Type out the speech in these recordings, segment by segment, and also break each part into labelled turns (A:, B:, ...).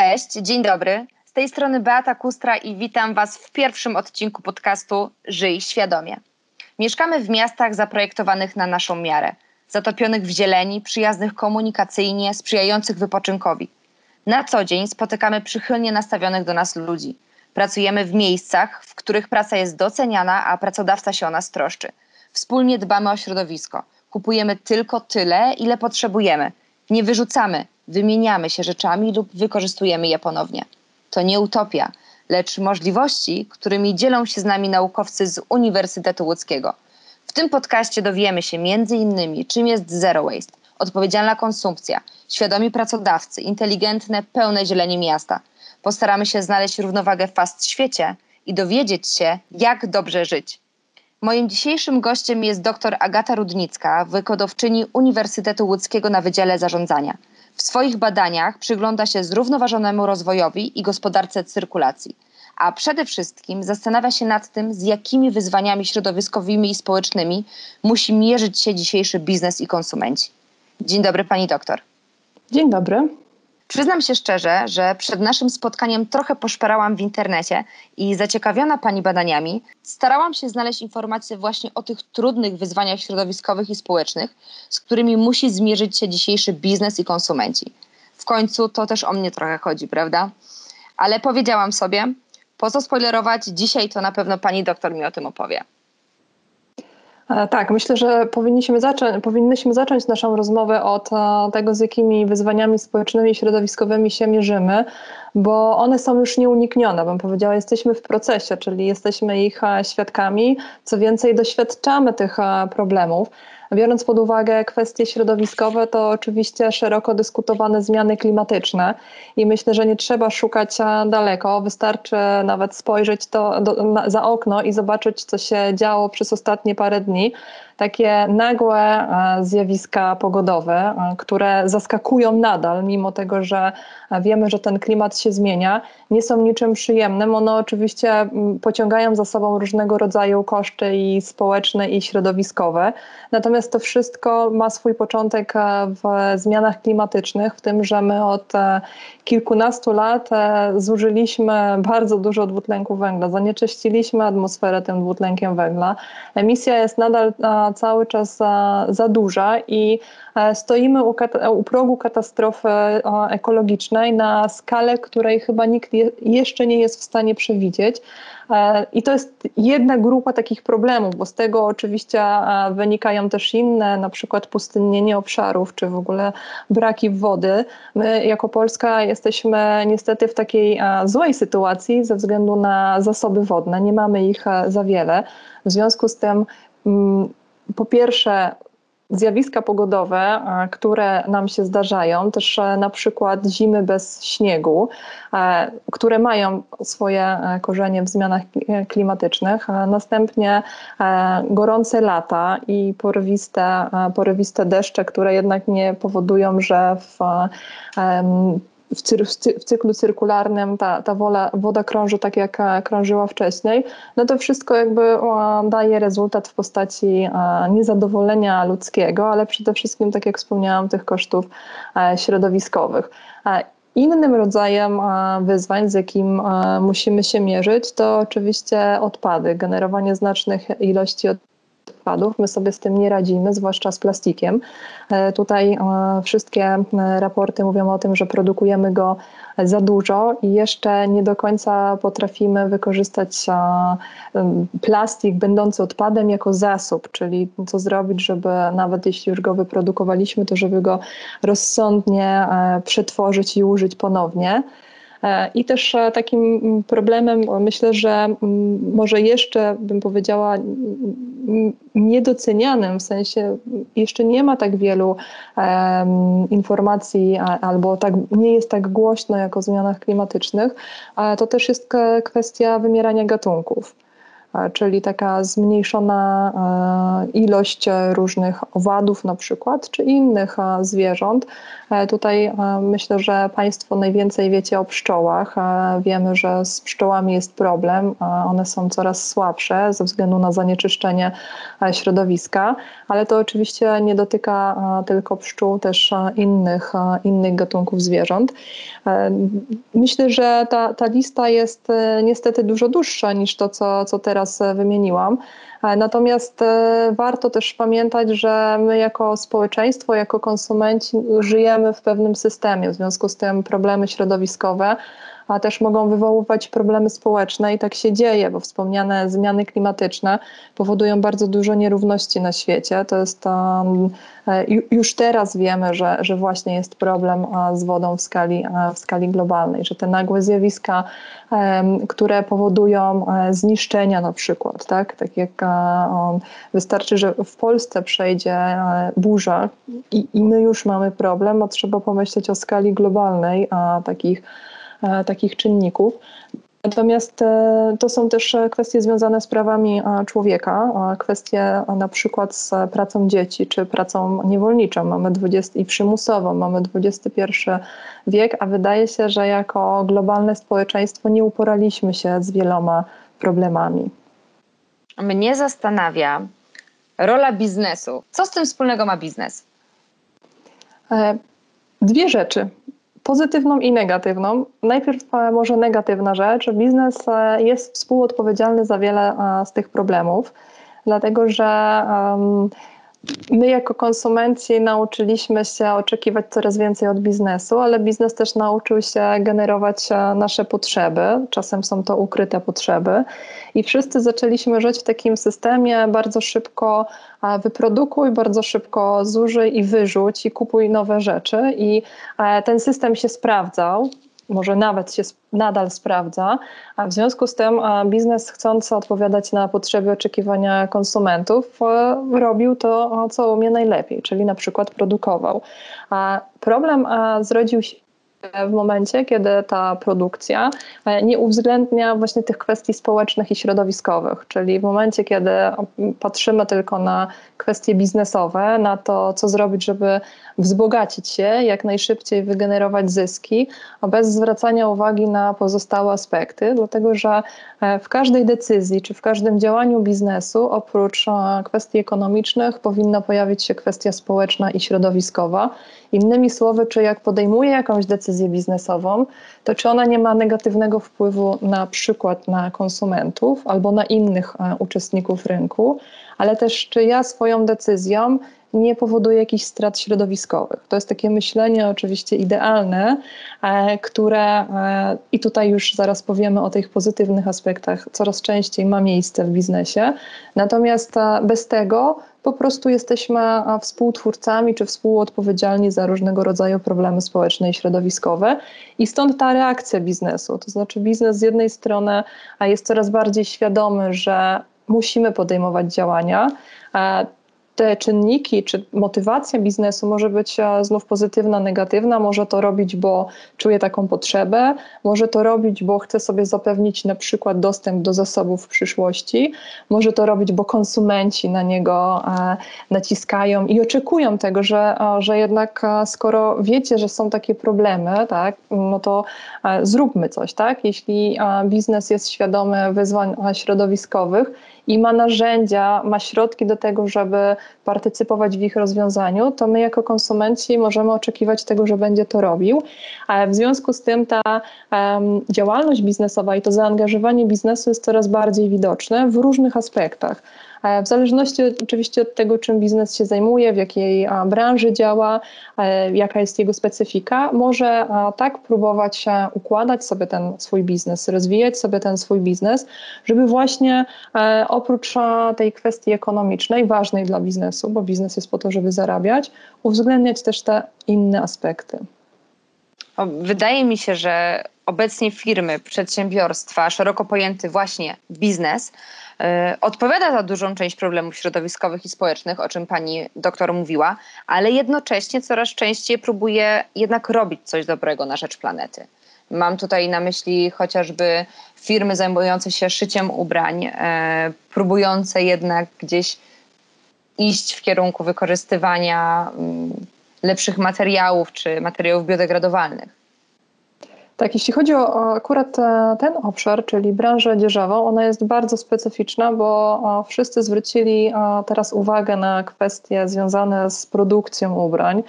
A: Cześć, dzień dobry. Z tej strony Beata Kustra i witam Was w pierwszym odcinku podcastu Żyj świadomie. Mieszkamy w miastach zaprojektowanych na naszą miarę, zatopionych w zieleni, przyjaznych komunikacyjnie, sprzyjających wypoczynkowi. Na co dzień spotykamy przychylnie nastawionych do nas ludzi. Pracujemy w miejscach, w których praca jest doceniana, a pracodawca się o nas troszczy. Wspólnie dbamy o środowisko. Kupujemy tylko tyle, ile potrzebujemy. Nie wyrzucamy, wymieniamy się rzeczami lub wykorzystujemy je ponownie. To nie utopia, lecz możliwości, którymi dzielą się z nami naukowcy z Uniwersytetu Łódzkiego. W tym podcaście dowiemy się m.in. czym jest zero waste, odpowiedzialna konsumpcja, świadomi pracodawcy, inteligentne, pełne zieleni miasta. Postaramy się znaleźć równowagę w fast świecie i dowiedzieć się, jak dobrze żyć. Moim dzisiejszym gościem jest dr Agata Rudnicka, wykładowczyni Uniwersytetu Łódzkiego na Wydziale Zarządzania. W swoich badaniach przygląda się zrównoważonemu rozwojowi i gospodarce cyrkulacji, a przede wszystkim zastanawia się nad tym, z jakimi wyzwaniami środowiskowymi i społecznymi musi mierzyć się dzisiejszy biznes i konsumenci. Dzień dobry, pani doktor.
B: Dzień dobry.
A: Przyznam się szczerze, że przed naszym spotkaniem trochę poszperałam w internecie i zaciekawiona Pani badaniami, starałam się znaleźć informacje właśnie o tych trudnych wyzwaniach środowiskowych i społecznych, z którymi musi zmierzyć się dzisiejszy biznes i konsumenci. W końcu to też o mnie trochę chodzi, prawda? Ale powiedziałam sobie, po co spoilerować, dzisiaj to na pewno Pani doktor mi o tym opowie.
B: E, tak, myślę, że powinniśmy zacząć, zacząć naszą rozmowę od e, tego, z jakimi wyzwaniami społecznymi i środowiskowymi się mierzymy, bo one są już nieuniknione, bym powiedziała, jesteśmy w procesie, czyli jesteśmy ich e, świadkami, co więcej, doświadczamy tych problemów. Biorąc pod uwagę kwestie środowiskowe, to oczywiście szeroko dyskutowane zmiany klimatyczne i myślę, że nie trzeba szukać daleko, wystarczy nawet spojrzeć to do, na, za okno i zobaczyć, co się działo przez ostatnie parę dni takie nagłe e, zjawiska pogodowe, e, które zaskakują nadal, mimo tego, że wiemy, że ten klimat się zmienia, nie są niczym przyjemnym. One oczywiście pociągają za sobą różnego rodzaju koszty i społeczne, i środowiskowe. Natomiast to wszystko ma swój początek e, w zmianach klimatycznych, w tym, że my od kilkunastu lat zużyliśmy bardzo dużo dwutlenku węgla, zanieczyściliśmy atmosferę tym dwutlenkiem węgla. Emisja jest nadal cały czas za, za duża i e, stoimy u, u progu katastrofy e, ekologicznej na skalę, której chyba nikt je, jeszcze nie jest w stanie przewidzieć. E, I to jest jedna grupa takich problemów, bo z tego oczywiście wynikają też inne, na przykład pustynnienie obszarów, czy w ogóle braki wody. My jako Polska jesteśmy niestety w takiej złej sytuacji ze względu na zasoby wodne. Nie mamy ich za wiele. W związku z tym mm, po pierwsze zjawiska pogodowe, które nam się zdarzają, też e, na przykład zimy bez śniegu, e, które mają swoje e, korzenie w zmianach klimatycznych, następnie gorące lata i porywiste, porywiste deszcze, które jednak nie powodują, że w w, cy, w cyklu cyrkularnym ta, ta wola, woda krąży tak, jak e, krążyła wcześniej, no to wszystko jakby daje rezultat w postaci niezadowolenia ludzkiego, ale przede wszystkim, tak jak wspomniałam, tych kosztów e, środowiskowych. Innym rodzajem wyzwań, z jakim musimy się mierzyć, to oczywiście odpady, generowanie znacznych ilości odpadów. My sobie z tym nie radzimy, zwłaszcza z plastikiem. E, tutaj e, wszystkie e, raporty mówią o tym, że produkujemy go za dużo i jeszcze nie do końca potrafimy wykorzystać plastik będący odpadem jako zasób, czyli co zrobić, żeby nawet jeśli już go wyprodukowaliśmy, to żeby go rozsądnie przetworzyć i użyć ponownie. I też takim problemem, myślę, że może jeszcze bym powiedziała, niedocenianym, w sensie jeszcze nie ma tak wielu um, informacji, albo tak, nie jest tak głośno jak o zmianach klimatycznych, to też jest kwestia wymierania gatunków. Czyli taka zmniejszona ilość różnych owadów na przykład, czy innych zwierząt. Tutaj myślę, że Państwo najwięcej wiecie o pszczołach. Wiemy, że z pszczołami jest problem. One są coraz słabsze ze względu na zanieczyszczenie środowiska, ale to oczywiście nie dotyka tylko pszczół, też innych, innych gatunków zwierząt. Myślę, że ta, ta lista jest niestety dużo dłuższa niż to, co, co teraz wymieniłam. Natomiast warto też pamiętać, że my jako społeczeństwo, jako konsumenci żyjemy w pewnym systemie, w związku z tym problemy środowiskowe a też mogą wywoływać problemy społeczne i tak się dzieje, bo wspomniane zmiany klimatyczne powodują bardzo dużo nierówności na świecie. To jest um, już teraz wiemy, że, że właśnie jest problem z wodą w skali, w skali globalnej, że te nagłe zjawiska, które powodują e, zniszczenia na przykład, tak, tak jak wystarczy, że w Polsce przejdzie burza i, i my już mamy problem, a trzeba pomyśleć o skali globalnej, a takich E, takich czynników. Natomiast e, to są też kwestie związane z prawami e, człowieka, kwestie na przykład z pracą dzieci czy pracą niewolniczą. Mamy 20 i przymusową, mamy XXI wiek, a wydaje się, że jako globalne społeczeństwo nie uporaliśmy się z wieloma problemami.
A: Mnie zastanawia rola biznesu. Co z tym wspólnego ma biznes?
B: Dwie rzeczy pozytywną i negatywną. Najpierw e, może negatywna rzecz. Biznes e, jest współodpowiedzialny za wiele e, z tych problemów, dlatego że My jako konsumenci nauczyliśmy się oczekiwać coraz więcej od biznesu, ale biznes też nauczył się generować nasze potrzeby. Czasem są to ukryte potrzeby. I wszyscy zaczęliśmy żyć w takim systemie bardzo szybko wyprodukuj, bardzo szybko zużyj i wyrzuć i kupuj nowe rzeczy. I ten system się sprawdzał może nawet się nadal sprawdza, a w związku z tym biznes chcący odpowiadać na potrzeby oczekiwania konsumentów e, robił to, co umie najlepiej, czyli na przykład produkował. Problem zrodził się w momencie, kiedy ta produkcja e, nie uwzględnia właśnie tych kwestii społecznych i środowiskowych, czyli w momencie, kiedy patrzymy tylko na kwestie biznesowe, na to, co zrobić, żeby wzbogacić się, jak najszybciej wygenerować zyski, bez zwracania uwagi na pozostałe aspekty, dlatego że e, w każdej decyzji czy w każdym działaniu biznesu, oprócz e, kwestii ekonomicznych, powinna pojawić się kwestia społeczna i środowiskowa. Innymi słowy, czy jak podejmuję jakąś decyzję biznesową, to czy ona nie ma negatywnego wpływu na przykład na konsumentów albo na innych e, uczestników rynku, ale też czy ja swoją decyzją nie powoduje jakichś strat środowiskowych. To jest takie myślenie oczywiście idealne, e, które e, i tutaj już zaraz powiemy o tych pozytywnych aspektach, coraz częściej ma miejsce w biznesie. Natomiast bez tego po prostu jesteśmy współtwórcami czy współodpowiedzialni za różnego rodzaju problemy społeczne i środowiskowe. I stąd ta reakcja biznesu. To znaczy, biznes z jednej strony jest coraz bardziej świadomy, że musimy podejmować działania te czynniki, czy motywacja biznesu może być e, znów pozytywna, negatywna. Może to robić, bo czuje taką potrzebę, może to robić, bo chce sobie zapewnić na przykład dostęp do zasobów w przyszłości, może to robić, bo konsumenci na niego e, naciskają i oczekują tego, że, e, że jednak skoro wiecie, że są takie problemy, tak, no to zróbmy coś, tak? Jeśli biznes jest świadomy wyzwań środowiskowych, i ma narzędzia, ma środki do tego, żeby partycypować w ich rozwiązaniu, to my jako konsumenci możemy oczekiwać tego, że będzie to robił. W związku z tym ta działalność biznesowa i to zaangażowanie biznesu jest coraz bardziej widoczne w różnych aspektach. W zależności oczywiście od tego, czym biznes się zajmuje, w jakiej branży działa, jaka jest jego specyfika, może tak próbować układać sobie ten swój biznes, rozwijać sobie ten swój biznes, żeby właśnie e, oprócz tej kwestii ekonomicznej, ważnej dla biznesu, bo biznes jest po to, żeby zarabiać, uwzględniać też te inne aspekty.
A: Wydaje mi się, że obecnie firmy, przedsiębiorstwa, szeroko pojęty właśnie biznes, e, odpowiada za dużą część problemów środowiskowych i społecznych, o czym pani doktor mówiła, ale jednocześnie coraz częściej próbuje jednak robić coś dobrego na rzecz planety. Mam tutaj na myśli chociażby firmy zajmujące się szyciem ubrań, e, próbujące jednak gdzieś iść w kierunku wykorzystywania mm, lepszych materiałów czy materiałów biodegradowalnych.
B: Tak, jeśli chodzi o akurat e, ten obszar, czyli branżę odzieżową, ona jest bardzo specyficzna, bo wszyscy zwrócili teraz uwagę na kwestie związane z produkcją ubrań.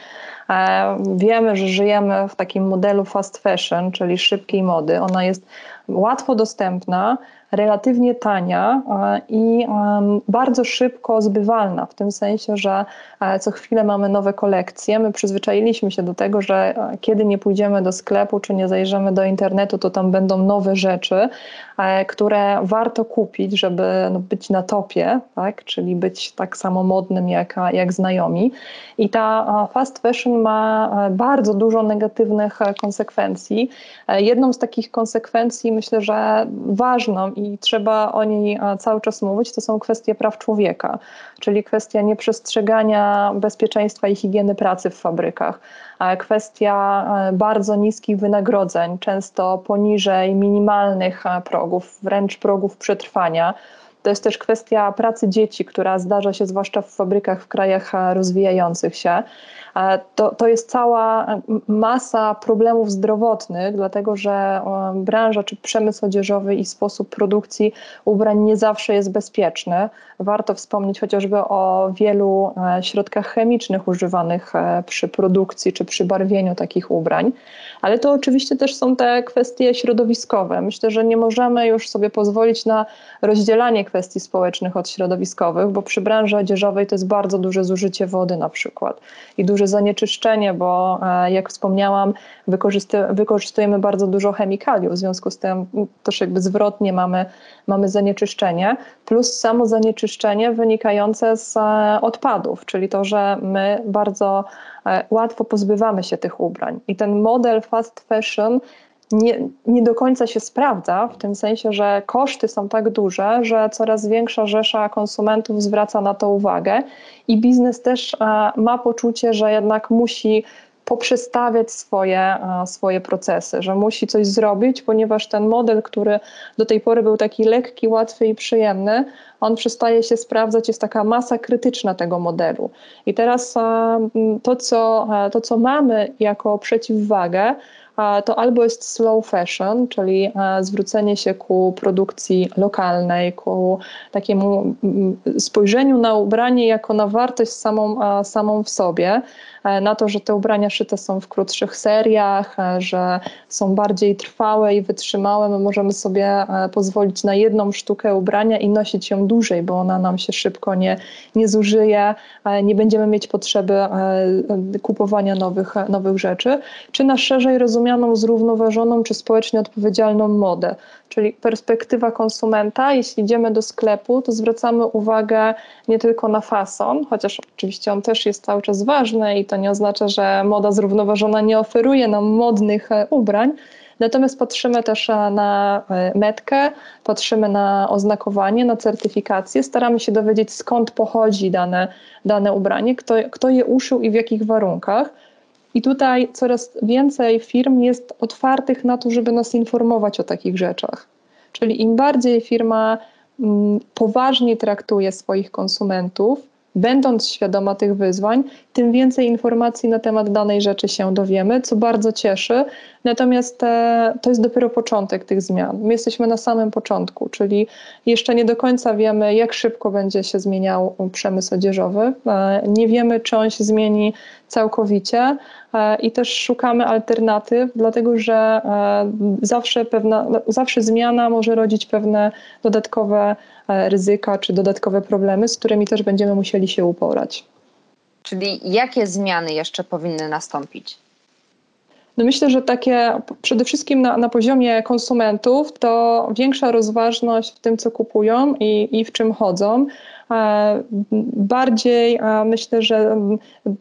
B: E, wiemy, że żyjemy w takim modelu fast fashion, czyli szybkiej mody. Ona jest łatwo dostępna, relatywnie tania e, i bardzo szybko zbywalna, w tym sensie, że e, co chwilę mamy nowe kolekcje. My przyzwyczailiśmy się do tego, że kiedy nie pójdziemy do sklepu czy nie zajrzymy do internetu, to tam będą nowe rzeczy, które warto kupić, żeby no, być na topie, tak? czyli być tak samo modnym jak, jak znajomi. I ta fast fashion ma bardzo dużo negatywnych konsekwencji. Jedną z takich konsekwencji, myślę, że ważną i trzeba o niej cały czas mówić, to są kwestie praw człowieka, czyli kwestia nieprzestrzegania bezpieczeństwa i higieny pracy w fabrykach, kwestia bardzo niskich wynagrodzeń, często poniżej minimalnych progów, wręcz progów przetrwania. To jest też kwestia pracy dzieci, która zdarza się zwłaszcza w fabrykach w krajach rozwijających się. To, to jest cała masa problemów zdrowotnych, dlatego że branża czy przemysł odzieżowy i sposób produkcji ubrań nie zawsze jest bezpieczny. Warto wspomnieć chociażby o wielu e, środkach chemicznych używanych e, przy produkcji czy przy barwieniu takich ubrań. Ale to oczywiście też są te kwestie środowiskowe. Myślę, że nie możemy już sobie pozwolić na rozdzielanie kwestii społecznych od środowiskowych, bo przy branży odzieżowej to jest bardzo duże zużycie wody na przykład i duże zanieczyszczenie, bo e, jak wspomniałam, wykorzystujemy bardzo dużo chemikaliów, w związku z tym też jakby zwrotnie mamy, mamy zanieczyszczenie, plus samo zanieczyszczenie wynikające z e, odpadów, czyli to, że my bardzo e, łatwo pozbywamy się tych ubrań. I ten model fast fashion nie, nie do końca się sprawdza, w tym sensie, że koszty są tak duże, że coraz większa rzesza konsumentów zwraca na to uwagę i biznes też e, ma poczucie, że jednak musi poprzestawiać swoje, e, swoje procesy, że musi coś zrobić, ponieważ ten model, który do tej pory był taki lekki, łatwy i przyjemny, on przestaje się sprawdzać, jest taka masa krytyczna tego modelu. I teraz e, to, co, to, co mamy jako przeciwwagę, to albo jest slow fashion, czyli e, zwrócenie się ku produkcji lokalnej, ku takiemu spojrzeniu na ubranie jako na wartość samą, samą w sobie, e, na to, że te ubrania szyte są w krótszych seriach, e, że są bardziej trwałe i wytrzymałe. My możemy sobie pozwolić na jedną sztukę ubrania i nosić ją dłużej, bo ona nam się szybko nie, nie zużyje, nie będziemy mieć potrzeby kupowania nowych, nowych rzeczy. Czy na szerzej rozumianą, zrównoważoną czy społecznie odpowiedzialną modę. Czyli perspektywa konsumenta, jeśli idziemy do sklepu, to zwracamy uwagę nie tylko na fason, chociaż oczywiście on też jest cały czas ważny i to nie oznacza, że moda zrównoważona nie oferuje nam modnych e, ubrań. Natomiast patrzymy też e, na e, metkę, patrzymy na oznakowanie, na certyfikację, staramy się dowiedzieć skąd pochodzi dane, dane ubranie, kto, kto je uszył i w jakich warunkach. I tutaj coraz więcej firm jest otwartych na to, żeby nas informować o takich rzeczach. Czyli im bardziej firma mm, poważnie traktuje swoich konsumentów, będąc świadoma tych wyzwań, tym więcej informacji na temat danej rzeczy się dowiemy, co bardzo cieszy. Natomiast e, to jest dopiero początek tych zmian. My jesteśmy na samym początku, czyli jeszcze nie do końca wiemy, jak szybko będzie się zmieniał przemysł odzieżowy. E, nie wiemy, czy on się zmieni całkowicie e, i też szukamy alternatyw, dlatego że zawsze, pewna, zawsze zmiana może rodzić pewne dodatkowe ryzyka czy dodatkowe problemy, z którymi też będziemy musieli się uporać.
A: Czyli jakie zmiany jeszcze powinny nastąpić?
B: No myślę, że takie przede wszystkim na, na poziomie konsumentów to większa rozważność w tym, co kupują i, i w czym chodzą. Bardziej myślę, że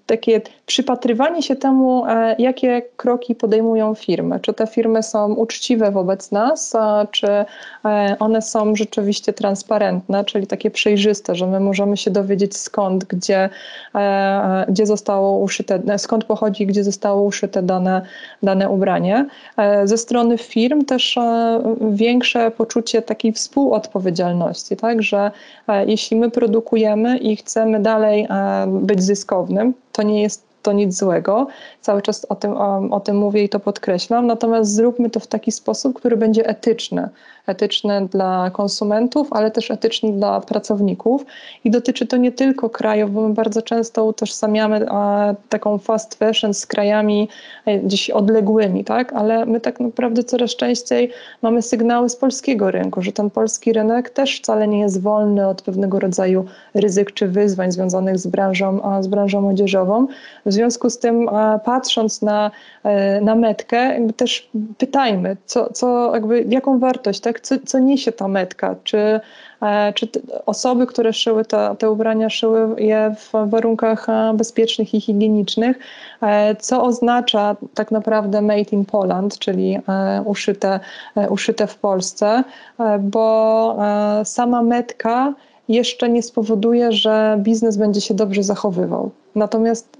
B: takie przypatrywanie się temu, jakie kroki podejmują firmy. Czy te firmy są uczciwe wobec nas, czy one są rzeczywiście transparentne, czyli takie przejrzyste, że my możemy się dowiedzieć skąd, gdzie, gdzie zostało uszyte, skąd pochodzi, gdzie zostało uszyte dane, dane ubranie. Ze strony firm też większe poczucie takiej współodpowiedzialności, tak, że jeśli my produkujemy i chcemy dalej e, być zyskownym. To nie jest to nic złego. Cały czas o tym, o, o, tym mówię i to podkreślam. Natomiast zróbmy to w taki sposób, który będzie etyczny etyczny dla konsumentów, ale też etyczny dla pracowników. I dotyczy to nie tylko krajów, bo my bardzo często utożsamiamy taką fast fashion z krajami e, gdzieś odległymi, tak? ale my tak naprawdę coraz częściej mamy sygnały z polskiego rynku, że ten polski rynek też wcale nie jest wolny od pewnego rodzaju ryzyk czy wyzwań związanych z branżą, z branżą młodzieżową. W związku z tym, patrząc na, e, na metkę, też pytajmy, co, co jakby, jaką wartość, tak? Co, co niesie ta metka, czy, e, czy osoby, które szyły te, te ubrania, szyły je w warunkach e, bezpiecznych i higienicznych, e, co oznacza tak naprawdę made in Poland, czyli uszyte, uszyte w Polsce, bo sama metka jeszcze nie spowoduje, że biznes będzie się dobrze zachowywał. Natomiast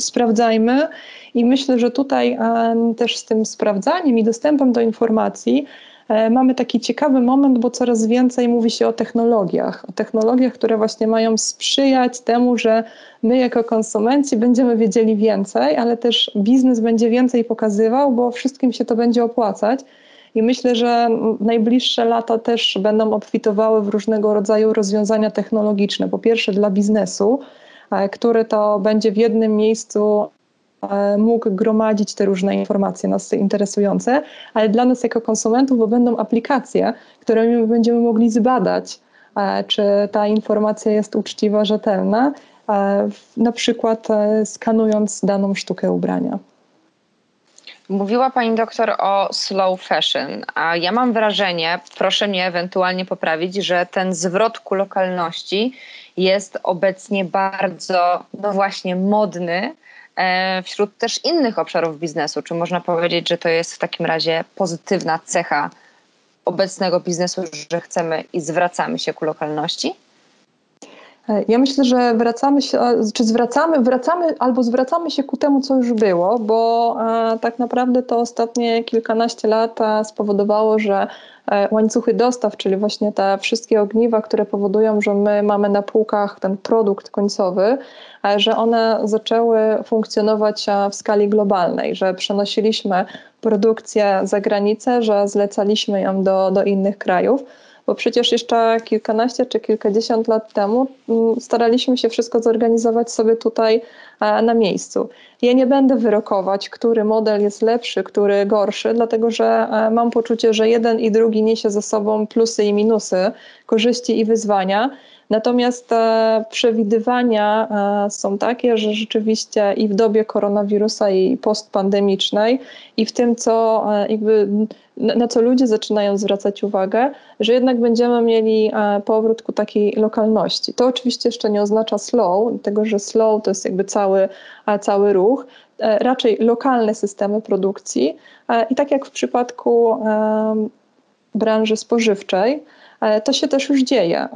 B: sprawdzajmy i myślę, że tutaj też z tym sprawdzaniem i dostępem do informacji mamy taki ciekawy moment, bo coraz więcej mówi się o technologiach, o technologiach, które właśnie mają sprzyjać temu, że my jako konsumenci będziemy wiedzieli więcej, ale też biznes będzie więcej pokazywał, bo wszystkim się to będzie opłacać. I myślę, że najbliższe lata też będą obfitowały w różnego rodzaju rozwiązania technologiczne. Po pierwsze dla biznesu, e, który to będzie w jednym miejscu E, mógł gromadzić te różne informacje nas interesujące, ale dla nas jako konsumentów, bo będą aplikacje, którymi będziemy mogli zbadać, e, czy ta informacja jest uczciwa, rzetelna, e, na przykład skanując daną sztukę ubrania.
A: Mówiła pani doktor o slow fashion, a ja mam wrażenie, proszę mnie ewentualnie poprawić, że ten zwrot ku lokalności jest obecnie bardzo, no właśnie, modny E, wśród też innych obszarów biznesu? Czy można powiedzieć, że to jest w takim razie pozytywna cecha obecnego biznesu, że chcemy i zwracamy się ku lokalności?
B: E, ja myślę, że wracamy się, czy zwracamy, wracamy albo zwracamy się ku temu, co już było, bo e, tak naprawdę to ostatnie kilkanaście lat spowodowało, że E, łańcuchy dostaw, czyli właśnie te wszystkie ogniwa, które powodują, że my mamy na półkach ten produkt końcowy, e, że one zaczęły funkcjonować e, w skali globalnej, że przenosiliśmy produkcję za granicę, że zlecaliśmy ją do, do innych krajów bo przecież jeszcze kilkanaście czy kilkadziesiąt lat temu mm, staraliśmy się wszystko zorganizować sobie tutaj e, na miejscu. Ja nie będę wyrokować, który model jest lepszy, który gorszy, dlatego że e, mam poczucie, że jeden i drugi niesie ze sobą plusy i minusy, korzyści i wyzwania. Natomiast e, przewidywania e, są takie, że rzeczywiście i w dobie koronawirusa i postpandemicznej i w tym, co e, jakby na co ludzie zaczynają zwracać uwagę, że jednak będziemy mieli powrót ku takiej lokalności. To oczywiście jeszcze nie oznacza slow, dlatego że slow to jest jakby cały, cały ruch, raczej lokalne systemy produkcji. I tak jak w przypadku branży spożywczej, to się też już dzieje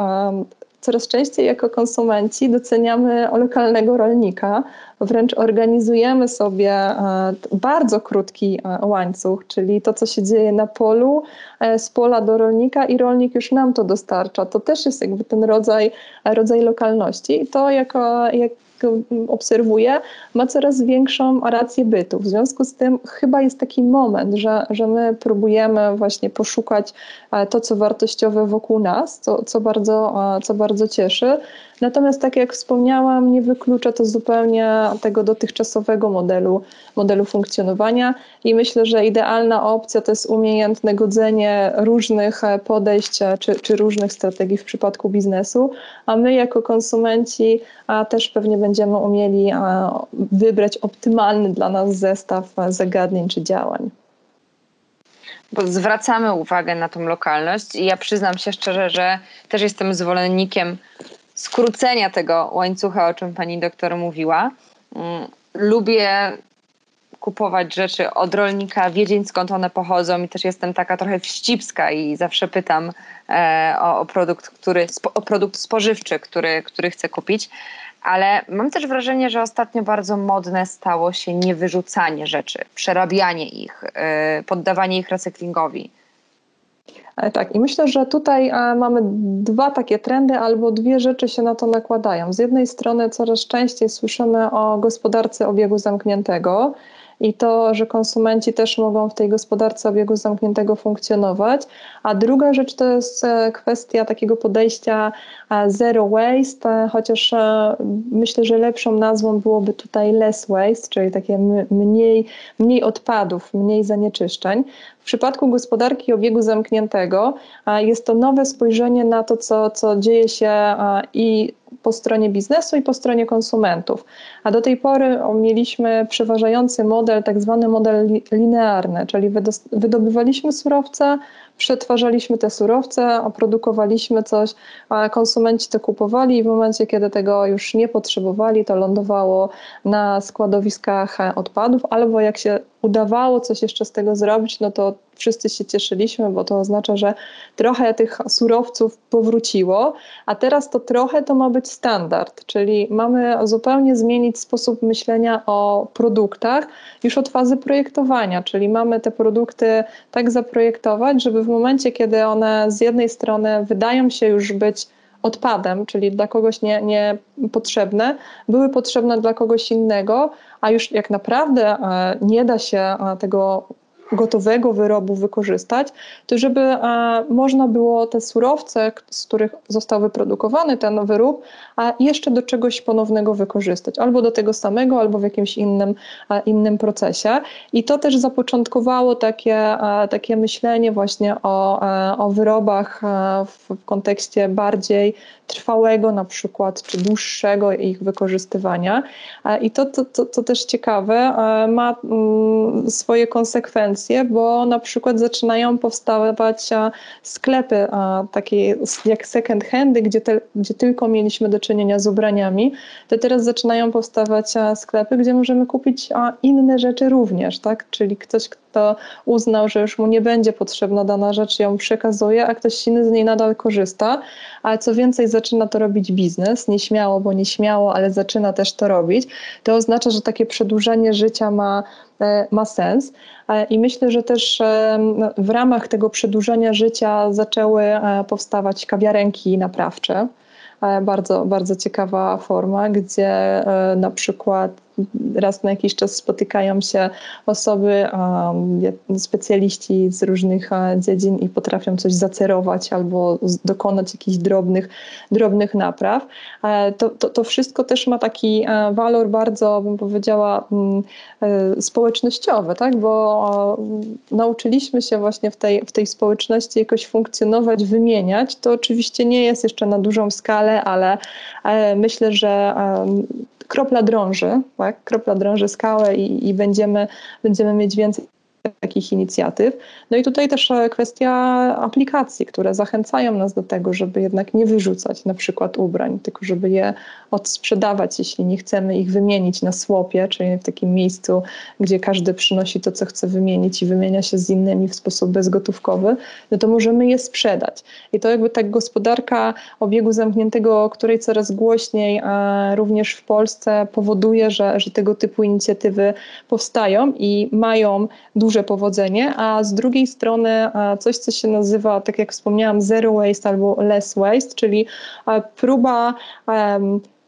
B: coraz częściej jako konsumenci doceniamy lokalnego rolnika, wręcz organizujemy sobie e, bardzo krótki e, łańcuch, czyli to, co się dzieje na polu, e, z pola do rolnika i rolnik już nam to dostarcza. To też jest jakby ten rodzaj, rodzaj lokalności. I to jako, jak obserwuję, ma coraz większą rację bytu. W związku z tym chyba jest taki moment, że, że my próbujemy właśnie poszukać to, co wartościowe wokół nas, co, co, bardzo, co bardzo cieszy. Natomiast tak jak wspomniałam, nie wyklucza to zupełnie tego dotychczasowego modelu, modelu funkcjonowania i myślę, że idealna opcja to jest umiejętne godzenie różnych podejść czy, czy różnych strategii w przypadku biznesu, a my jako konsumenci też pewnie będziemy umieli wybrać optymalny dla nas zestaw zagadnień czy działań.
A: bo zwracamy uwagę na tą lokalność i ja przyznam się szczerze, że też jestem zwolennikiem skrócenia tego łańcucha, o czym pani doktor mówiła. Mm, lubię kupować rzeczy od rolnika, wiedzieć skąd one pochodzą i też jestem taka trochę wścibska i zawsze pytam e, o, o, produkt, który, o produkt spożywczy, który, który chcę kupić. Ale mam też wrażenie, że ostatnio bardzo modne stało się niewyrzucanie rzeczy, przerabianie ich, e, poddawanie ich recyklingowi.
B: E, tak, i myślę, że tutaj e, mamy dwa takie trendy, albo dwie rzeczy się na to nakładają. Z jednej strony coraz częściej słyszymy o gospodarce obiegu zamkniętego, i to, że konsumenci też mogą w tej gospodarce obiegu zamkniętego funkcjonować. A druga rzecz to jest e, kwestia takiego podejścia zero waste, chociaż myślę, że lepszą nazwą byłoby tutaj less waste, czyli takie mniej, mniej odpadów, mniej zanieczyszczeń. W przypadku gospodarki obiegu zamkniętego jest to nowe spojrzenie na to, co, co dzieje się i po stronie biznesu i po stronie konsumentów. A do tej pory mieliśmy przeważający model, tak zwany model linearny, czyli wydobywaliśmy surowce, przetwarzaliśmy te surowce, oprodukowaliśmy coś, a konsumenci to kupowali i w momencie, kiedy tego już nie potrzebowali, to lądowało na składowiskach odpadów, albo jak się udawało coś jeszcze z tego zrobić, no to wszyscy się cieszyliśmy, bo to oznacza, że trochę tych surowców powróciło, a teraz to trochę to ma być standard, czyli mamy zupełnie zmienić sposób myślenia o produktach już od fazy projektowania, czyli mamy te produkty tak zaprojektować, żeby w momencie, kiedy one z jednej strony wydają się już być odpadem, czyli dla kogoś nie, niepotrzebne, były potrzebne dla kogoś innego, a już jak naprawdę e, nie da się e, tego gotowego wyrobu wykorzystać, to żeby e, można było te surowce, z których został wyprodukowany ten wyrób, a jeszcze do czegoś ponownego wykorzystać, albo do tego samego, albo w jakimś innym, e, innym procesie. I to też zapoczątkowało takie, e, takie myślenie właśnie o, o wyrobach w, w kontekście bardziej trwałego na przykład, czy dłuższego ich wykorzystywania. I to, to, to, to też ciekawe, ma mm, swoje konsekwencje bo na przykład zaczynają powstawać sklepy takie jak second handy, gdzie, te, gdzie tylko mieliśmy do czynienia z ubraniami, to teraz zaczynają powstawać sklepy, gdzie możemy kupić inne rzeczy również, tak? Czyli ktoś, kto uznał, że już mu nie będzie potrzebna dana rzecz, ją przekazuje, a ktoś inny z niej nadal korzysta, a co więcej zaczyna to robić biznes, nieśmiało, bo nieśmiało, ale zaczyna też to robić, to oznacza, że takie przedłużenie życia ma E, ma sens. E, I myślę, że też e, w ramach tego przedłużenia życia zaczęły powstawać kawiarenki naprawcze. Bardzo, bardzo ciekawa forma, gdzie na przykład raz na jakiś czas spotykają się osoby, specjaliści z różnych dziedzin i potrafią coś zacerować albo dokonać jakichś drobnych, drobnych napraw. To, to, to wszystko też ma taki walor bardzo, bym powiedziała, mm, e, społecznościowy, tak? bo nauczyliśmy się właśnie w tej, w tej społeczności jakoś funkcjonować, wymieniać. To oczywiście nie jest jeszcze na dużą skalę, ale e, myślę, że kropla drąży, tak? Kropla drąży skałę i, i będziemy, będziemy mieć więcej takich inicjatyw. No i tutaj też e, kwestia aplikacji, które zachęcają nas do tego, żeby jednak nie wyrzucać na przykład ubrań, tylko żeby je odsprzedawać, jeśli nie chcemy ich wymienić na słopie, czyli w takim miejscu, gdzie każdy przynosi to, co chce wymienić i wymienia się z innymi w sposób bezgotówkowy, no to możemy je sprzedać. I to jakby tak gospodarka obiegu zamkniętego, o której coraz głośniej a również w Polsce powoduje, że, że tego typu inicjatywy powstają i mają duże powodzenie, a z drugiej strony coś, co się nazywa, tak jak wspomniałam, zero waste albo less waste, czyli próba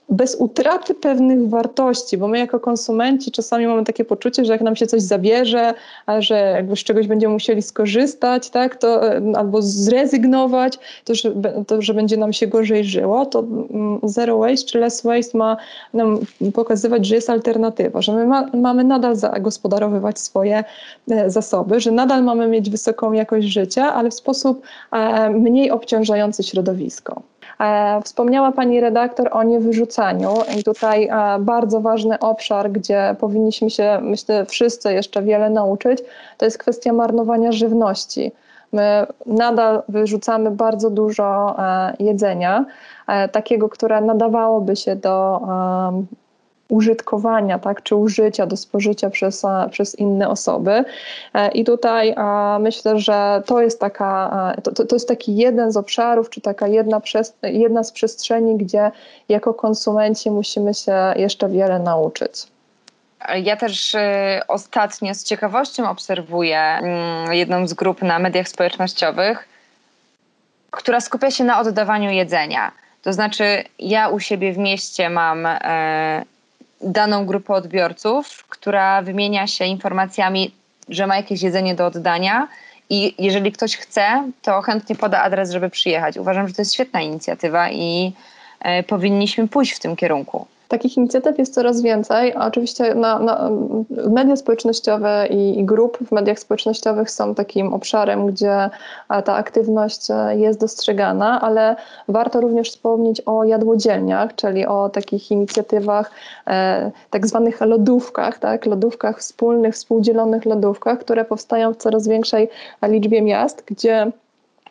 B: bez utraty pewnych wartości, bo my jako konsumenci czasami mamy takie poczucie, że jak nam się coś zabierze, a że jakby z czegoś będziemy musieli skorzystać, tak, to, e, albo zrezygnować, to że, to, że będzie nam się gorzej żyło, to mm, zero waste czy less waste ma nam pokazywać, że jest alternatywa, że my ma, mamy nadal zagospodarowywać swoje e, zasoby, że nadal mamy mieć wysoką jakość życia, ale w sposób e, mniej obciążający środowisko. Wspomniała Pani redaktor o niewyrzucaniu i tutaj bardzo ważny obszar, gdzie powinniśmy się, myślę, wszyscy jeszcze wiele nauczyć, to jest kwestia marnowania żywności. My nadal wyrzucamy bardzo dużo jedzenia, takiego, które nadawałoby się do użytkowania, tak, czy użycia do spożycia przez, przez inne osoby. E, I tutaj myślę, że to jest, taka, to, to jest taki jeden z obszarów, czy taka jedna, przez, jedna z przestrzeni, gdzie jako konsumenci musimy się jeszcze wiele nauczyć.
A: Ja też y, ostatnio z ciekawością obserwuję mm, jedną z grup na mediach społecznościowych, która skupia się na oddawaniu jedzenia. To znaczy, ja u siebie w mieście mam e, daną grupę odbiorców, która wymienia się informacjami, że ma jakieś jedzenie do oddania i jeżeli ktoś chce, to chętnie poda adres, żeby przyjechać. Uważam, że to jest świetna inicjatywa i e, powinniśmy pójść w tym kierunku.
B: Takich inicjatyw jest coraz więcej. Oczywiście na, na media społecznościowe i, i grup w mediach społecznościowych są takim obszarem, gdzie ta aktywność e, jest dostrzegana, ale warto również wspomnieć o jadłodzielniach, czyli o takich inicjatywach, e, tak zwanych lodówkach, tak? lodówkach wspólnych, współdzielonych lodówkach, które powstają w coraz większej liczbie miast, gdzie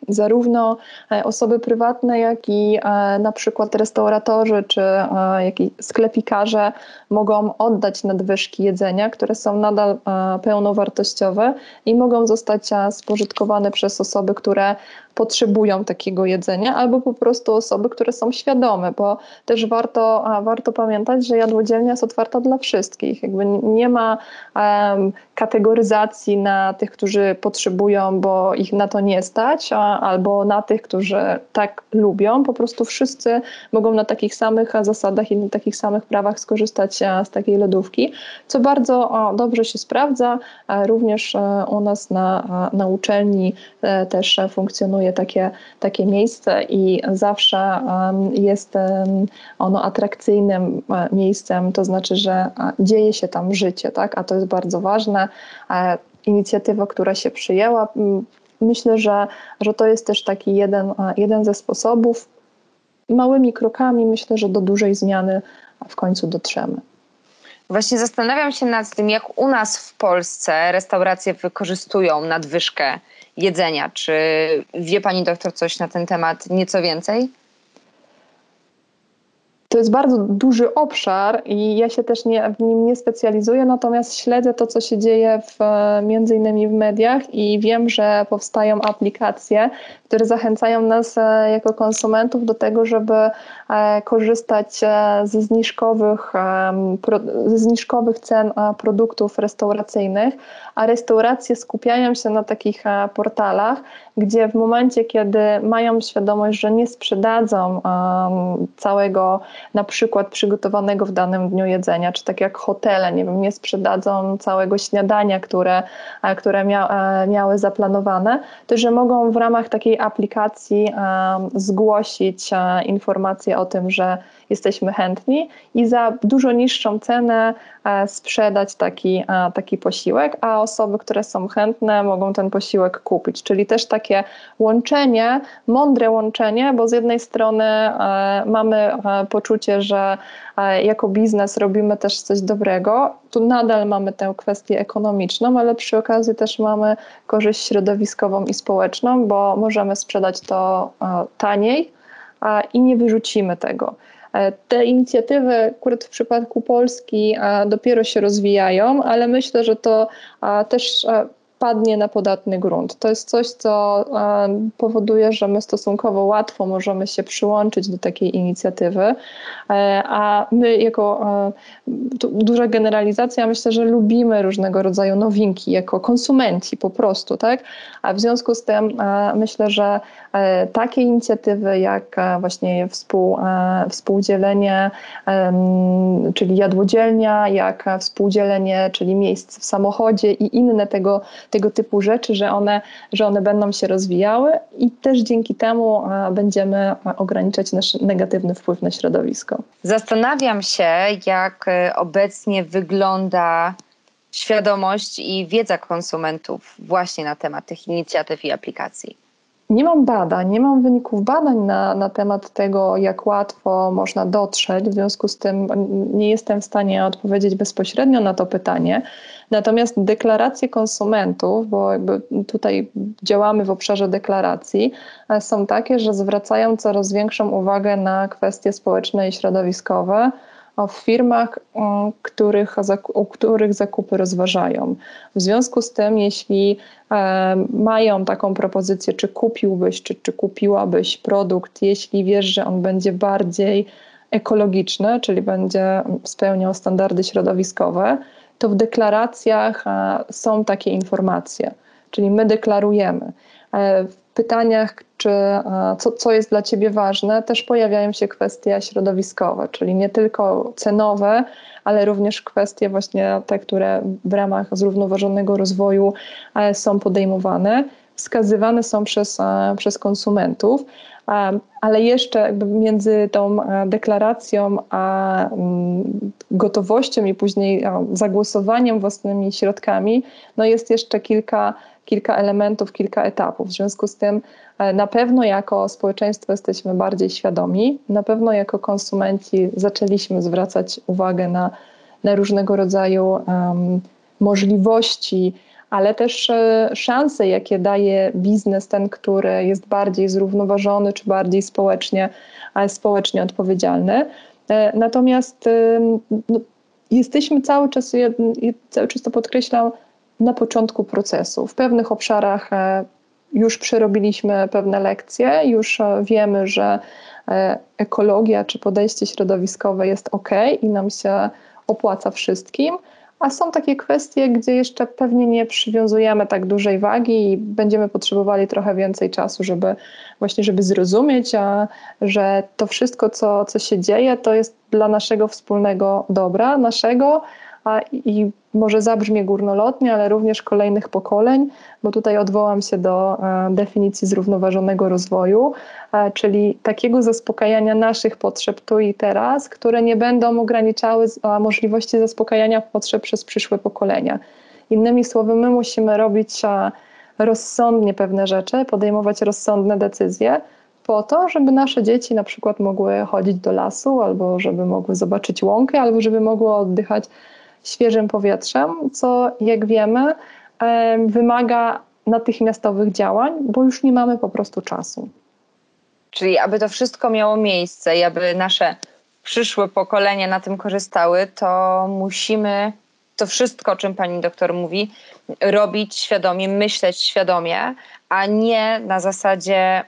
B: zarówno e, osoby prywatne, jak i e, na przykład restauratorzy czy e, sklepikarze mogą oddać nadwyżki jedzenia, które są nadal pełnowartościowe i mogą zostać spożytkowane przez osoby, które potrzebują takiego jedzenia, albo po prostu osoby, które są świadome, bo też warto, warto pamiętać, że jadłodzielnia jest otwarta dla wszystkich. Jakby nie ma kategoryzacji na tych, którzy potrzebują, bo ich na to nie stać, a, albo na tych, którzy tak lubią. Po prostu wszyscy mogą na takich samych zasadach i na takich samych prawach skorzystać z takiej lodówki, co bardzo o, dobrze się sprawdza. Również e, u nas na, na uczelni e, też funkcjonuje takie, takie miejsce i zawsze jest ono atrakcyjnym e, miejscem, to znaczy, że dzieje się tam życie, tak? a to jest bardzo ważne. E, inicjatywa, która się przyjęła, myślę, że, że to jest też taki jeden, jeden ze sposobów. Małymi krokami myślę, że do dużej zmiany w końcu dotrzemy.
A: Właśnie zastanawiam się nad tym, jak u nas w Polsce restauracje wykorzystują nadwyżkę jedzenia. Czy wie pani doktor coś na ten temat nieco więcej?
B: To jest bardzo duży obszar i ja się też nie, w nim nie specjalizuję, natomiast śledzę to, co się dzieje w, między innymi w mediach i wiem, że powstają aplikacje, które zachęcają nas e, jako konsumentów do tego, żeby korzystać e, ze zniżkowych, ze zniżkowych cen produktów restauracyjnych, a restauracje skupiają się na takich portalach, gdzie w momencie, kiedy mają świadomość, że nie sprzedadzą całego na przykład przygotowanego w danym dniu jedzenia, czy tak jak hotele, nie wiem, nie sprzedadzą całego śniadania, które, które mia, miały zaplanowane, to że mogą w ramach takiej aplikacji zgłosić informację o tym, że jesteśmy chętni i za dużo niższą cenę e, sprzedać taki, e, taki posiłek, a osoby, które są chętne, mogą ten posiłek kupić. Czyli też takie łączenie, mądre łączenie, bo z jednej strony e, mamy poczucie, że jako biznes robimy też coś dobrego. Tu nadal mamy tę kwestię ekonomiczną, ale przy okazji też mamy korzyść środowiskową i społeczną, bo możemy sprzedać to taniej i nie wyrzucimy tego. E, te inicjatywy, akurat w przypadku Polski, dopiero się rozwijają, ale myślę, że to też padnie na podatny grunt. To jest coś, co powoduje, że my stosunkowo łatwo możemy się przyłączyć do takiej inicjatywy, e, a my jako duża generalizacja, myślę, że lubimy różnego rodzaju nowinki jako konsumenci po prostu, tak? A w związku z tym myślę, że e, takie inicjatywy jak e, właśnie współ, współdzielenie, czyli jadłodzielnia, jak współdzielenie, czyli miejsc w samochodzie i inne tego tego typu rzeczy, że one, że one będą się rozwijały i też dzięki temu będziemy ograniczać nasz negatywny wpływ na środowisko.
A: Zastanawiam się, jak e, obecnie wygląda świadomość i wiedza konsumentów właśnie na temat tych inicjatyw i aplikacji.
B: nie mam badań, nie mam wyników badań na, na temat tego, jak łatwo można dotrzeć, w związku z tym nie jestem w stanie odpowiedzieć bezpośrednio na to pytanie. Natomiast deklaracje konsumentów, bo jakby tutaj działamy w obszarze deklaracji, e, są takie, że zwracają coraz większą uwagę na kwestie społeczne i środowiskowe w firmach, których, u których zakupy rozważają. W związku z tym, jeśli e, mają taką propozycję, czy kupiłbyś, czy, czy kupiłabyś produkt, jeśli wiesz, że on będzie bardziej ekologiczny, czyli będzie spełniał standardy środowiskowe, to w deklaracjach e, są takie informacje. Czyli my deklarujemy. E, w pytaniach, czy e, co, co jest dla Ciebie ważne, też pojawiają się kwestie środowiskowe, czyli nie tylko cenowe, ale również kwestie właśnie te, które w ramach zrównoważonego rozwoju są podejmowane, wskazywane są przez, przez konsumentów ale jeszcze jakby między tą e, deklaracją a mm, gotowością i później zagłosowaniem własnymi środkami, no jest jeszcze kilka, kilka elementów, kilka etapów. W związku z tym e, na pewno jako społeczeństwo jesteśmy bardziej świadomi, na pewno jako konsumenci zaczęliśmy zwracać uwagę na, na różnego rodzaju um, możliwości, ale też e, szanse, jakie daje biznes, ten, który jest bardziej zrównoważony czy bardziej społecznie, społecznie odpowiedzialny. E, natomiast no, jesteśmy cały czas, cały czas to podkreślam, na początku procesu. W pewnych obszarach e, już przerobiliśmy pewne lekcje, już wiemy, że ekologia czy podejście środowiskowe jest ok i nam się opłaca wszystkim a są takie kwestie, gdzie jeszcze pewnie nie przywiązujemy tak dużej wagi i będziemy potrzebowali trochę więcej czasu, żeby właśnie, żeby zrozumieć, a, że to wszystko, co, co się dzieje, to jest dla naszego wspólnego dobra, naszego, a, i może zabrzmie górnolotnie, ale również kolejnych pokoleń, bo tutaj odwołam się do e, definicji zrównoważonego rozwoju, e, czyli takiego zaspokajania naszych potrzeb tu i teraz, które nie będą ograniczały możliwości zaspokajania potrzeb przez przyszłe pokolenia. Innymi słowy, my musimy robić e, rozsądnie pewne rzeczy, podejmować rozsądne decyzje, po to, żeby nasze dzieci na przykład mogły chodzić do lasu, albo żeby mogły zobaczyć łąkę, albo żeby mogły oddychać świeżym powietrzem, co jak wiemy wymaga natychmiastowych działań, bo już nie mamy po prostu czasu.
A: Czyli aby to wszystko miało miejsce i aby nasze przyszłe pokolenia na tym korzystały, to musimy to wszystko, o czym pani doktor mówi, robić świadomie, myśleć świadomie, a nie na zasadzie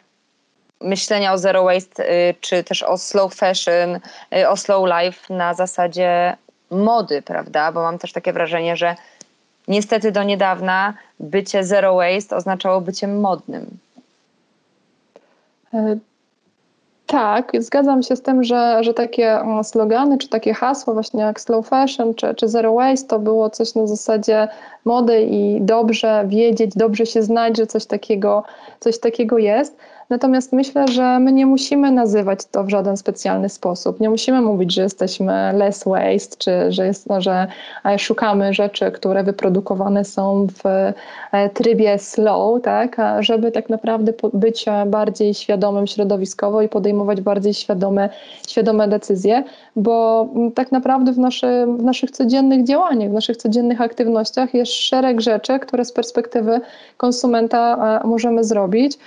A: myślenia o zero waste, y, czy też o slow fashion, y, o slow life na zasadzie mody, prawda? Bo mam też takie wrażenie, że niestety do niedawna bycie zero waste oznaczało bycie modnym.
B: E, tak, zgadzam się z tym, że, że takie slogany, czy takie hasła właśnie jak slow fashion, czy, czy zero waste to było coś na zasadzie mody i dobrze wiedzieć, dobrze się znać, że coś takiego, coś takiego jest. Natomiast myślę, że my nie musimy nazywać to w żaden specjalny sposób. Nie musimy mówić, że jesteśmy less waste, czy że, jest, no, że e, szukamy rzeczy, które wyprodukowane są w e, trybie slow, tak, żeby tak naprawdę być bardziej świadomym środowiskowo i podejmować bardziej świadome, świadome decyzje, bo tak naprawdę w, naszy, w naszych codziennych działaniach, w naszych codziennych aktywnościach jest szereg rzeczy, które z perspektywy konsumenta e, możemy zrobić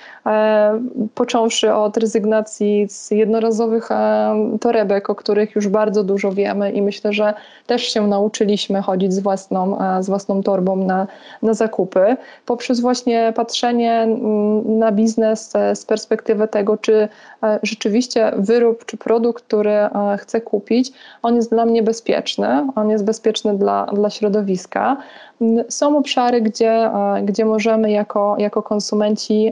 B: począwszy od rezygnacji z jednorazowych e, torebek, o których już bardzo dużo wiemy i myślę, że też się nauczyliśmy chodzić z własną, e, z własną torbą na, na zakupy, poprzez właśnie patrzenie na biznes e, z perspektywy tego, czy rzeczywiście wyrób czy produkt, który chcę kupić, on jest dla mnie bezpieczny, on jest bezpieczny dla, dla środowiska. Są obszary, gdzie, gdzie możemy jako, jako konsumenci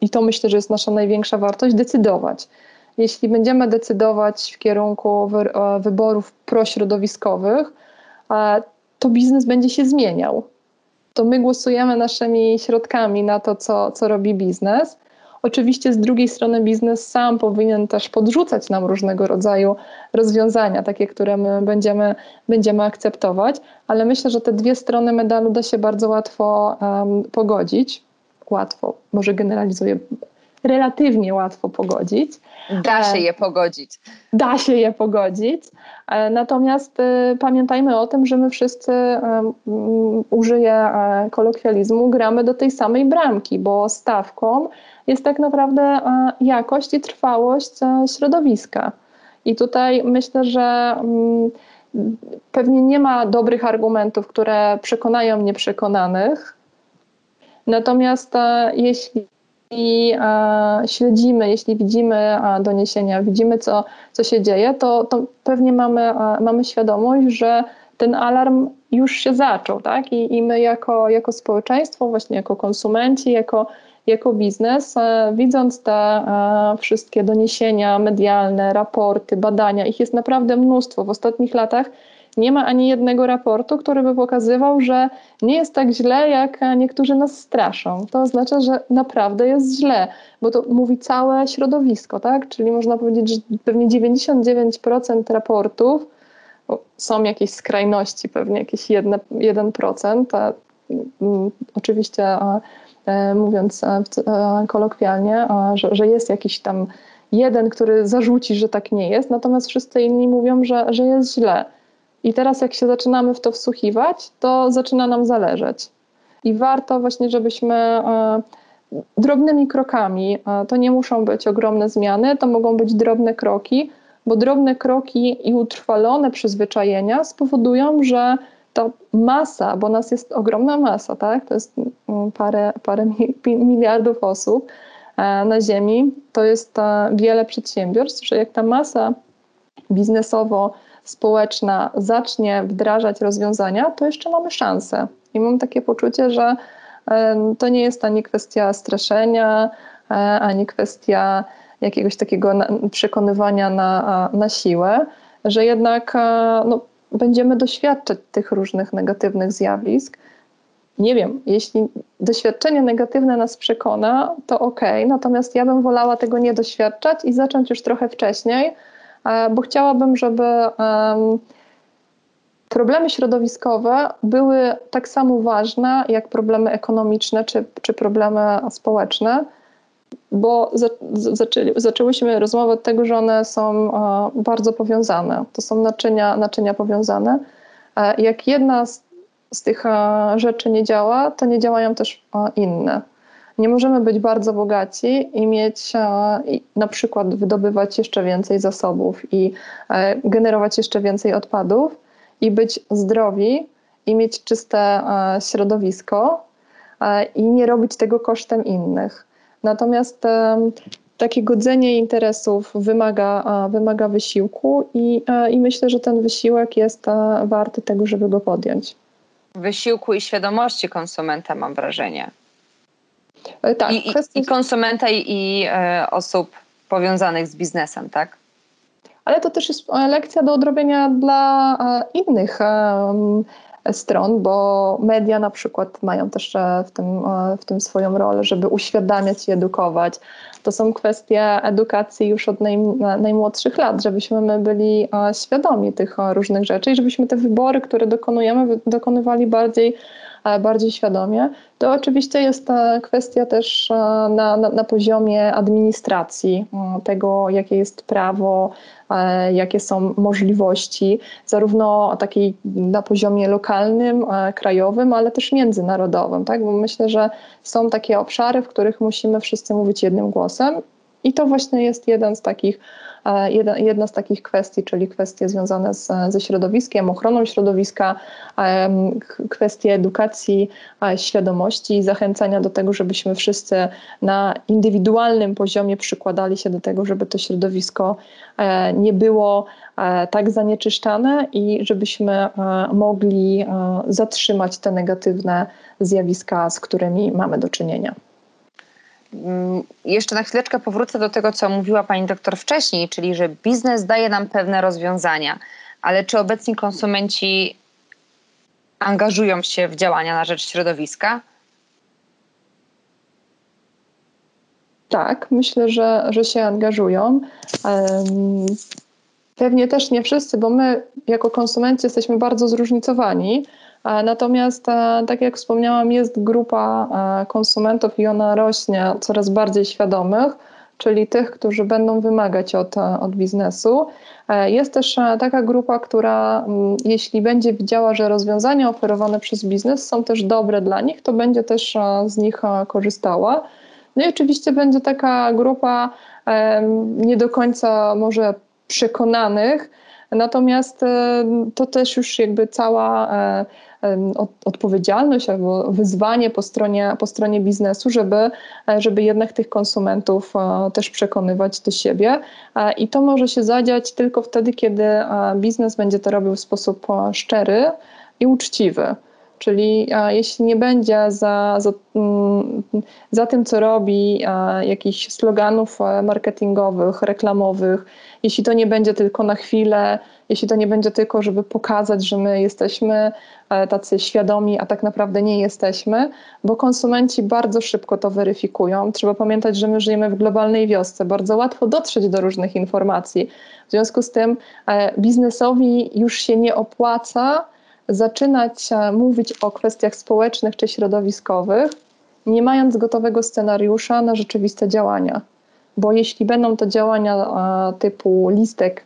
B: i to myślę, że jest nasza największa wartość, decydować. Jeśli będziemy decydować w kierunku e, wyborów prośrodowiskowych, e, to biznes będzie się zmieniał. To my głosujemy naszymi środkami na to, co, co robi biznes. Oczywiście z drugiej strony biznes sam powinien też podrzucać nam różnego rodzaju rozwiązania, takie, które my będziemy, będziemy akceptować, ale myślę, że te dwie strony medalu da się bardzo łatwo um, pogodzić. Łatwo, może generalizuję, relatywnie łatwo pogodzić.
A: Da się je pogodzić.
B: Da się je pogodzić. Natomiast y, pamiętajmy o tym, że my wszyscy, y, użyję kolokwializmu, gramy do tej samej bramki, bo stawką jest tak naprawdę jakość i trwałość środowiska. I tutaj myślę, że mm, pewnie nie ma dobrych argumentów, które przekonają nieprzekonanych. Natomiast e, jeśli e, śledzimy, jeśli widzimy doniesienia, widzimy, co, co się dzieje, to, to pewnie mamy, e, mamy świadomość, że ten alarm już się zaczął, tak? I, i my jako, jako społeczeństwo, właśnie jako konsumenci, jako jako biznes, e, widząc te e, wszystkie doniesienia medialne, raporty, badania, ich jest naprawdę mnóstwo. W ostatnich latach nie ma ani jednego raportu, który by pokazywał, że nie jest tak źle, jak niektórzy nas straszą. To oznacza, że naprawdę jest źle, bo to mówi całe środowisko, tak? Czyli można powiedzieć, że pewnie 99% raportów są jakieś skrajności, pewnie jakieś 1%, 1% a, mm, oczywiście a, E, mówiąc e, e, kolokwialnie, że, że jest jakiś tam jeden, który zarzuci, że tak nie jest, natomiast wszyscy inni mówią, że, że jest źle. I teraz, jak się zaczynamy w to wsłuchiwać, to zaczyna nam zależeć. I warto właśnie, żebyśmy drobnymi krokami, to nie muszą być ogromne zmiany, to mogą być drobne kroki, bo drobne kroki i utrwalone przyzwyczajenia spowodują, że to masa, bo nas jest ogromna masa, tak? To jest mm, parę, parę miliardów osób e, na Ziemi. To jest e, wiele przedsiębiorstw, że jak ta masa biznesowo-społeczna zacznie wdrażać rozwiązania, to jeszcze mamy szansę. I mam takie poczucie, że e, to nie jest ani kwestia straszenia, ani kwestia jakiegoś takiego przekonywania na, na siłę, że jednak no, będziemy doświadczać tych różnych negatywnych zjawisk. Nie wiem, jeśli doświadczenie negatywne nas przekona, to ok, natomiast ja bym wolała tego nie doświadczać i zacząć już trochę wcześniej, e, bo chciałabym, żeby problemy środowiskowe były tak samo ważne jak problemy ekonomiczne czy, czy problemy społeczne bo zaczęli, zaczęłyśmy rozmowę od tego, że one są e, bardzo powiązane. To są naczynia, naczynia powiązane. E, jak jedna z, z tych e, rzeczy nie działa, to nie działają też inne. Nie możemy być bardzo bogaci i mieć na przykład wydobywać jeszcze więcej zasobów i generować jeszcze więcej odpadów i być zdrowi i mieć czyste środowisko i nie robić tego kosztem innych. Natomiast takie godzenie interesów wymaga, wymaga wysiłku i, i myślę, że ten wysiłek jest warty tego, żeby go podjąć.
A: Wysiłku i świadomości konsumenta, mam wrażenie.
B: E, tak,
A: I, kwestii... i konsumenta i, e, osób powiązanych z biznesem, tak?
B: Ale to też jest lekcja do odrobienia dla e, innych stron, bo media na przykład mają też w tym, w tym swoją rolę, żeby uświadamiać i edukować. To są kwestie edukacji już od naj, najmłodszych lat, żebyśmy my byli świadomi tych różnych rzeczy i żebyśmy te wybory, które dokonujemy, dokonywali bardziej bardziej świadomie. To oczywiście jest kwestia też na, na, na poziomie administracji, tego jakie jest prawo, jakie są możliwości, zarówno takiej na poziomie lokalnym, krajowym, ale też międzynarodowym, tak? bo myślę, że są takie obszary, w których musimy wszyscy mówić jednym głosem i to właśnie jest jeden z takich jedna z takich kwestii, czyli kwestie związane z, ze środowiskiem, ochroną środowiska, kwestie edukacji, świadomości i zachęcania do tego, żebyśmy wszyscy na indywidualnym poziomie przykładali się do tego, żeby to środowisko e, nie było e, tak zanieczyszczane i żebyśmy e, mogli zatrzymać te negatywne zjawiska, z którymi mamy do czynienia.
A: Mm, jeszcze na chwileczkę powrócę do tego, co mówiła pani doktor wcześniej, czyli że biznes daje nam pewne rozwiązania, ale czy obecni konsumenci angażują się w działania na rzecz środowiska?
B: Tak, myślę, że, że się angażują. Pewnie też nie wszyscy, bo my jako konsumenci jesteśmy bardzo zróżnicowani Natomiast, tak jak wspomniałam, jest grupa konsumentów i ona rośnie coraz bardziej świadomych czyli tych, którzy będą wymagać od, od biznesu. E, jest też e, taka grupa, która jeśli będzie widziała, że rozwiązania oferowane przez biznes są też dobre dla nich, to będzie też e, z nich korzystała. No i oczywiście będzie taka grupa nie do końca może przekonanych, natomiast to też już jakby cała odpowiedzialność albo wyzwanie po stronie, po stronie biznesu, żeby, e, żeby jednak tych konsumentów e, też przekonywać do siebie. E, I to może się zadziać tylko wtedy, kiedy biznes będzie to robił w sposób szczery i uczciwy. Czyli jeśli nie będzie za, za, mm, za tym, co robi, jakichś sloganów marketingowych, reklamowych, jeśli to nie będzie tylko na chwilę, jeśli to nie będzie tylko, żeby pokazać, że my jesteśmy e, tacy świadomi, a tak naprawdę nie jesteśmy, bo konsumenci bardzo szybko to weryfikują. Trzeba pamiętać, że my żyjemy w globalnej wiosce, bardzo łatwo dotrzeć do różnych informacji. W związku z tym e, biznesowi już się nie opłaca zaczynać e, mówić o kwestiach społecznych czy środowiskowych, nie mając gotowego scenariusza na rzeczywiste działania. Bo jeśli będą to działania typu listek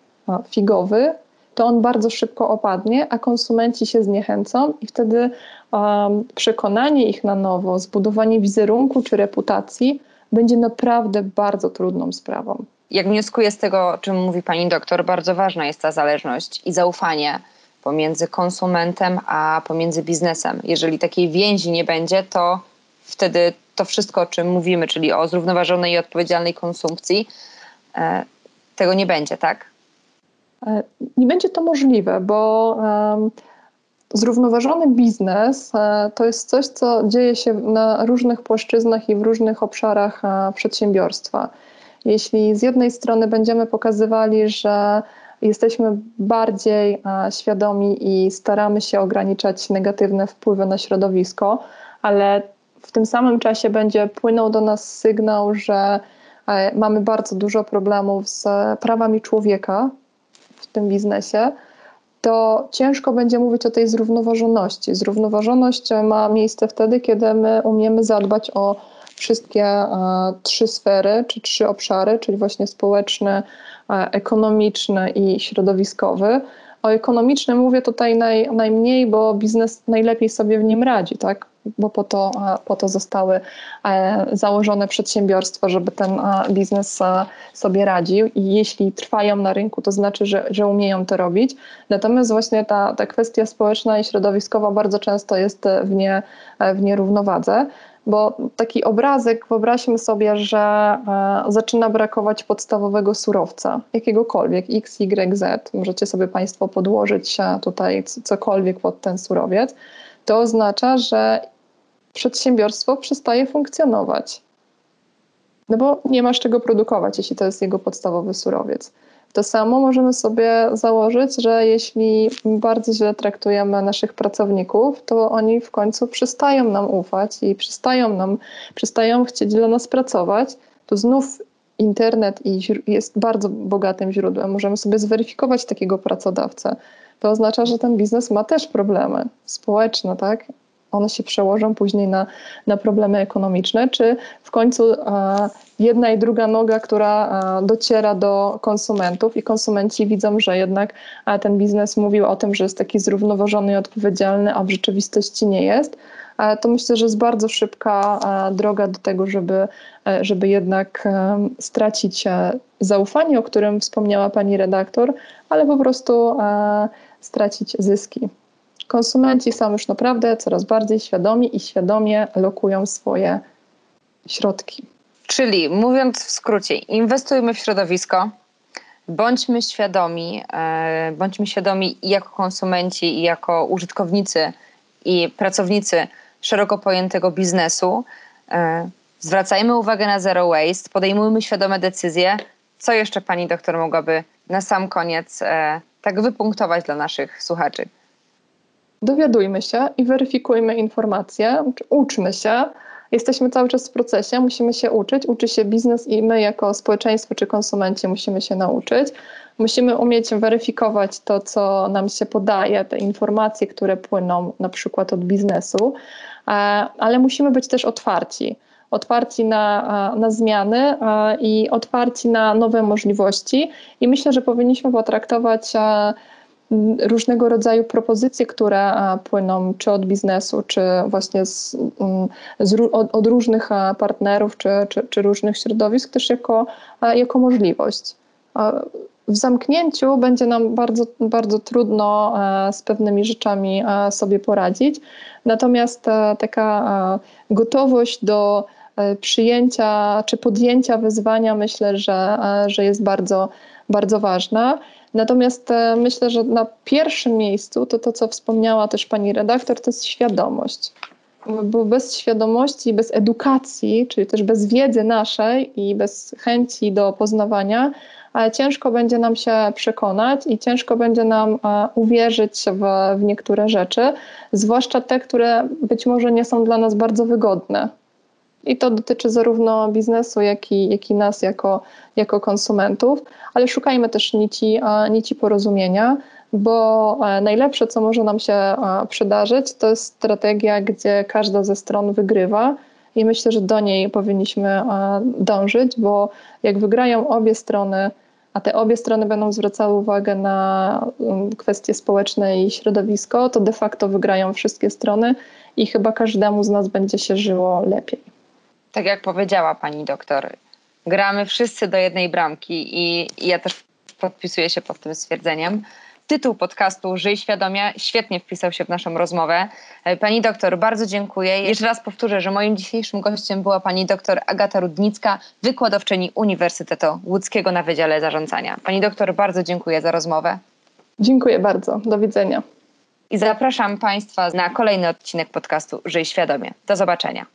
B: figowy, to on bardzo szybko opadnie, a konsumenci się zniechęcą i wtedy um, przekonanie ich na nowo, zbudowanie wizerunku czy reputacji będzie naprawdę bardzo trudną sprawą.
A: Jak wnioskuję z tego, o czym mówi pani doktor, bardzo ważna jest ta zależność i zaufanie pomiędzy konsumentem a pomiędzy biznesem. Jeżeli takiej więzi nie będzie, to wtedy to wszystko, o czym mówimy, czyli o zrównoważonej i odpowiedzialnej konsumpcji, e, tego nie będzie, tak?
B: E, nie będzie to możliwe, bo zrównoważony biznes e, to jest coś, co dzieje się na różnych płaszczyznach i w różnych obszarach przedsiębiorstwa. Jeśli z jednej strony będziemy pokazywali, że jesteśmy bardziej świadomi i staramy się ograniczać negatywne wpływy na środowisko, ale w tym samym czasie będzie płynął do nas sygnał, że mamy bardzo dużo problemów z prawami człowieka, tym biznesie, to ciężko będzie mówić o tej zrównoważoności. Zrównoważoność ma miejsce wtedy, kiedy my umiemy zadbać o wszystkie e, trzy sfery, czy trzy obszary, czyli właśnie społeczny, e, ekonomiczny i środowiskowy. O ekonomicznym mówię tutaj naj, najmniej, bo biznes najlepiej sobie w nim radzi, tak? bo po to, po to zostały e, założone przedsiębiorstwa, żeby ten biznes sobie radził i jeśli trwają na rynku, to znaczy, że, że umieją to robić. Natomiast właśnie ta, ta kwestia społeczna i środowiskowa bardzo często jest w, nie, w nierównowadze. Bo taki obrazek, wyobraźmy sobie, że e, zaczyna brakować podstawowego surowca, jakiegokolwiek, X, Y, Z. Możecie sobie Państwo podłożyć tutaj cokolwiek pod ten surowiec. To oznacza, że przedsiębiorstwo przestaje funkcjonować. No bo nie masz czego produkować, jeśli to jest jego podstawowy surowiec. To samo możemy sobie założyć, że jeśli bardzo źle traktujemy naszych pracowników, to oni w końcu przestają nam ufać i przestają nam, przestają chcieć dla nas pracować, to znów internet jest bardzo bogatym źródłem. Możemy sobie zweryfikować takiego pracodawcę. To oznacza, że ten biznes ma też problemy społeczne, tak? One się przełożą później na, na problemy ekonomiczne, czy w końcu e, jedna i druga noga, która e, dociera do konsumentów i konsumenci widzą, że jednak e, ten biznes mówił o tym, że jest taki zrównoważony i odpowiedzialny, a w rzeczywistości nie jest. To myślę, że jest bardzo szybka droga do tego, żeby, żeby jednak stracić zaufanie, o którym wspomniała pani redaktor, ale po prostu stracić zyski. Konsumenci są już naprawdę coraz bardziej świadomi i świadomie lokują swoje środki.
A: Czyli mówiąc w skrócie, inwestujmy w środowisko, bądźmy świadomi, e, bądźmy świadomi i jako konsumenci, i jako użytkownicy i pracownicy szeroko pojętego biznesu. E, zwracajmy uwagę na zero waste, podejmujmy świadome decyzje. Co jeszcze pani doktor mogłaby na sam koniec e, tak wypunktować dla naszych słuchaczy?
B: Dowiadujmy się i weryfikujmy informacje, uczmy się Jesteśmy cały czas w procesie, musimy się uczyć, uczy się biznes i my jako społeczeństwo czy konsumenci musimy się nauczyć. Musimy umieć weryfikować to, co nam się podaje, te informacje, które płyną na przykład od biznesu, e, ale musimy być też otwarci. Otwarci na, na zmiany i otwarci na nowe możliwości. I myślę, że powinniśmy potraktować różnego rodzaju propozycje, które płyną czy od biznesu, czy właśnie z, z, od, od, różnych partnerów, czy, czy, czy, różnych środowisk, też jako, jako możliwość. W zamknięciu będzie nam bardzo, bardzo trudno z pewnymi rzeczami sobie poradzić, natomiast taka gotowość do przyjęcia czy podjęcia wyzwania myślę, że, że jest bardzo, bardzo ważna. Natomiast e, myślę, że na pierwszym miejscu to to, co wspomniała też pani redaktor, to jest świadomość. Bo bez świadomości, bez edukacji, czyli też bez wiedzy naszej i bez chęci do poznawania, ciężko będzie nam się przekonać i ciężko będzie nam e, uwierzyć w, w niektóre rzeczy, zwłaszcza te, które być może nie są dla nas bardzo wygodne. I to dotyczy zarówno biznesu, jak i, jak i nas jako, jako konsumentów, ale szukajmy też nici, nici porozumienia, bo e, najlepsze, co może nam się przydarzyć, to jest strategia, gdzie każda ze stron wygrywa. I myślę, że do niej powinniśmy dążyć, bo jak wygrają obie strony, a te obie strony będą zwracały uwagę na kwestie społeczne i środowisko, to de facto wygrają wszystkie strony i chyba każdemu z nas będzie się żyło lepiej
A: tak jak powiedziała pani doktor, gramy wszyscy do jednej bramki i, i ja też podpisuję się pod tym stwierdzeniem. Tytuł podcastu Żyj świadomie świetnie wpisał się w naszą rozmowę. Pani doktor, bardzo dziękuję. Jeszcze raz powtórzę, że moim dzisiejszym gościem była pani doktor Agata Rudnicka, wykładowczyni Uniwersytetu Łódzkiego na Wydziale Zarządzania. Pani doktor, bardzo dziękuję za rozmowę.
B: Dziękuję bardzo. Do widzenia.
A: I zapraszam Państwa na kolejny odcinek podcastu Żyj świadomie. Do zobaczenia.